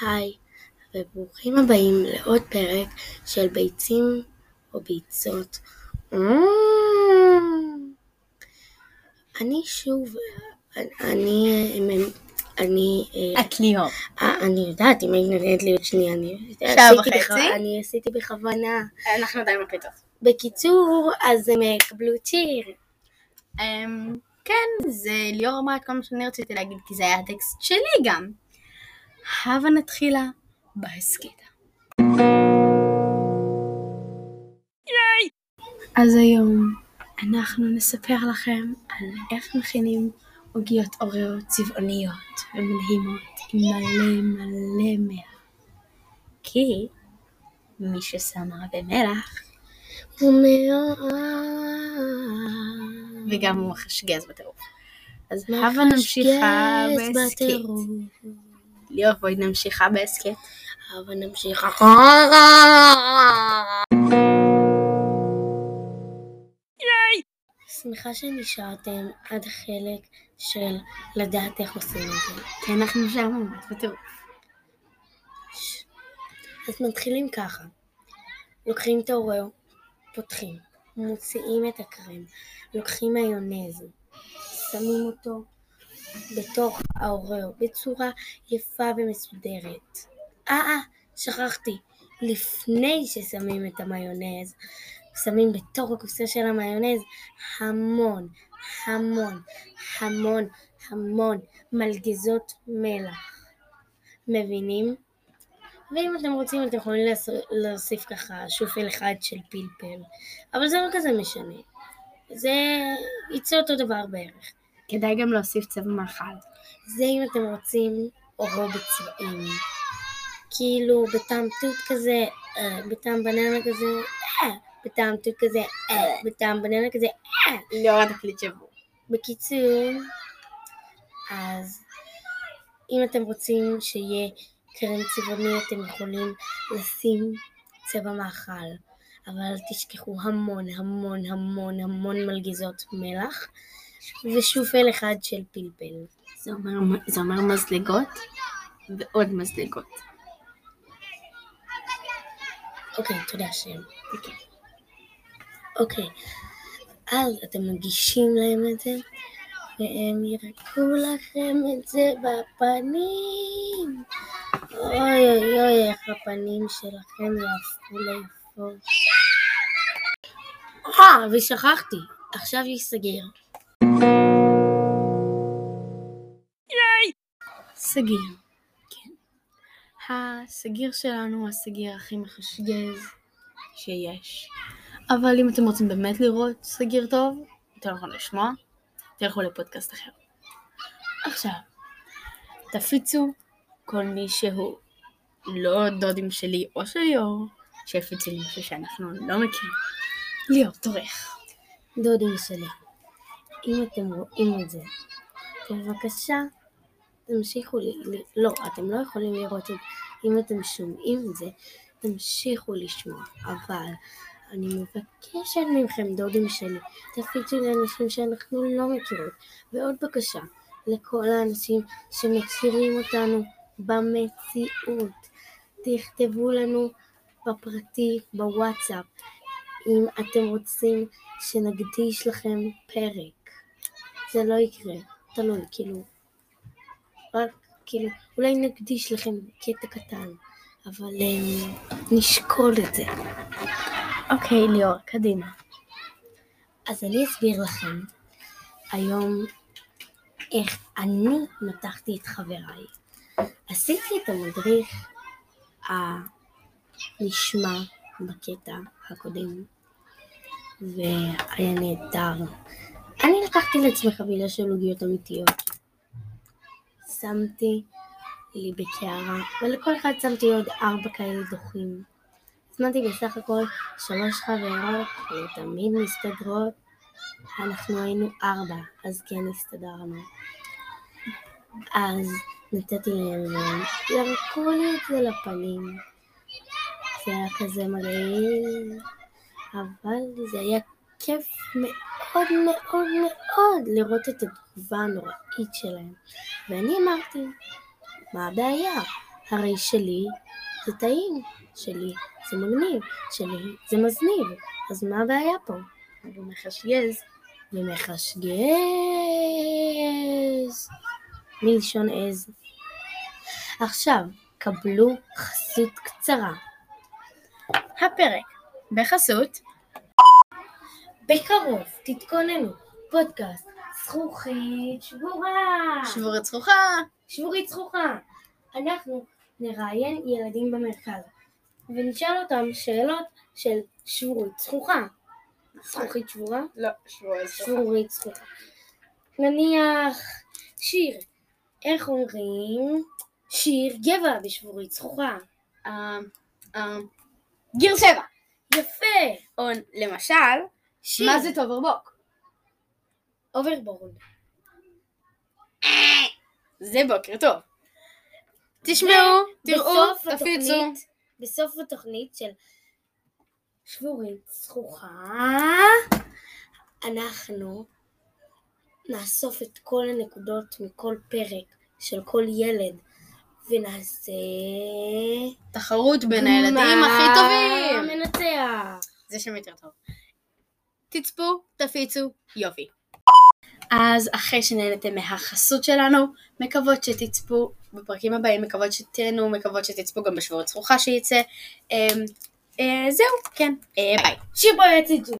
היי, וברוכים הבאים לעוד פרק של ביצים או ביצות. אני שוב, אני, אני, את ליאור. אה, אני יודעת, אם היית נותנת לי עוד שנייה, אני שעה וחצי? אני עשיתי בכוונה. אנחנו עדיין מקליטות. בקיצור, אז הם יקבלו צ'יר. אמ, כן, זה ליאור אמרה את כל מה שאני רציתי להגיד, כי זה היה הטקסט שלי גם. הבה נתחילה בהסכת. אז היום אנחנו נספר לכם על איך מכינים עוגיות אוריו צבעוניות ומדהימות עם מלא מלא מלח. כי מי ששם הרבה מלח הוא מאוד... וגם הוא מחשגז בטירוף. אז הבה נמשיכה בהסכת. ליאור, בואי נמשיכה בהסכת. אבל נמשיך אחורה. שמחה שנשארתם עד החלק של לדעת איך עושים את זה. כי אנחנו ממש בטירוף. אז מתחילים ככה. לוקחים את האוריאו, פותחים, מוציאים את הקרם, לוקחים מיונז, שמים אותו בתוך האוריאו בצורה יפה ומסודרת. אה, אה, שכחתי. לפני ששמים את המיונז, שמים בתוך הקופסה של המיונז המון, המון, המון, המון מלגזות מלח. מבינים? ואם אתם רוצים אתם יכולים להוסיף ככה שופל אחד של פלפל, אבל זה לא כזה משנה. זה יצא אותו דבר בערך. כדאי גם להוסיף צבע מאכל. זה אם אתם רוצים אורו בצבעים. כאילו בטעם תות כזה, אה, בטעם בננה כזה, אה, בטעם תות כזה, אה, בטעם בננה כזה, אה. ליאור התקליט שבור. בקיצור, אז אם אתם רוצים שיהיה קרם צבעוני אתם יכולים לשים צבע מאכל, אבל אל תשכחו המון המון המון המון מלגזות מלח ושופל אחד של פלפל. זה אומר, זה אומר מזלגות ועוד מזלגות. אוקיי, תודה שם. אוקיי, אז אתם מגישים להם את זה, והם ירקו לכם את זה בפנים. אוי אוי אוי, איך הפנים שלכם יהפכו ליפות. אה, ושכחתי, עכשיו ייסגר. סגיר. כן. הסגיר שלנו הוא הסגיר הכי מחשגז שיש. אבל אם אתם רוצים באמת לראות סגיר טוב, אתם יכולים לשמוע, תלכו לפודקאסט אחר. עכשיו, תפיצו כל מי שהוא לא דודים שלי או של ליאור, שיפיצו לי משהו שאנחנו לא מכירים. ליאור, תורך. דודים שלי, אם אתם רואים את זה, בבקשה תמשיכו לי- לא, אתם לא יכולים לראות את זה, אם אתם שומעים את זה, תמשיכו לשמוע, אבל אני מבקשת מכם, דודים שלי, תפיצו לאנשים שאנחנו לא מכירות. ועוד בקשה, לכל האנשים שמכירים אותנו במציאות, תכתבו לנו בפרטי, בוואטסאפ, אם אתם רוצים שנקדיש לכם פרק. זה לא יקרה, תלוי, כאילו, רק, כאילו, אולי נקדיש לכם קטע קטן, אבל um, נשקול את זה. אוקיי, ליאור, קדימה. אז אני אסביר לכם היום איך אני מתחתי את חבריי. עשיתי את המדריך הנשמע בקטע הקודם, והיה נהדר. אני לקחתי לעצמי חבילה של עוגיות אמיתיות. שמתי לי בקערה, ולכל אחד שמתי עוד ארבע כאלה דוחים. הזמנתי בסך הכל שלוש חברות, היו תמיד מסתדרות. אנחנו היינו ארבע, אז כן הסתדרנו. אז נתתי להם והם ירקו לי את זה לפנים. זה היה כזה מגעיל, אבל זה היה כיף מאוד מאוד מאוד לראות את התגובה הנוראית שלהם. ואני אמרתי, מה הבעיה? הרי שלי זה טעים, שלי זה מגניב, שלי זה מזניב, אז מה הבעיה פה? ומחשגז. ומחשגז. מלשון עז. עכשיו, קבלו חסות קצרה. הפרק בחסות בקרוב תתכוננו, פודקאסט זכוכית שבורה. שבורת זכוכה. שבורית זכוכה. אנחנו נראיין ילדים במרכז, ונשאל אותם שאלות של שבורית זכוכה. זכוכית שבורה? לא, שבורת זכוכה. שבורית זכוכה. נניח שיר, איך אומרים שיר גבע בשבורית זכוכה? אה, אה, גיר שבע. יפה! או למשל, שיר. מה זה טוברבוק? אוברבורד. זה בוקר טוב. תשמעו, תראו, תפיצו. בסוף התוכנית של שבורית זכוכה, אנחנו נאסוף את כל הנקודות מכל פרק של כל ילד, ונעשה... תחרות בין הילדים הכי טובים. מה מנצח? זה שם יותר טוב. תצפו, תפיצו, יופי. אז אחרי שנהנתם מהחסות שלנו, מקוות שתצפו בפרקים הבאים, מקוות שתהנו, מקוות שתצפו גם בשבועות זכוכה שייצא. אמ, אה, זהו, כן, אה, ביי. שיבו יציצו.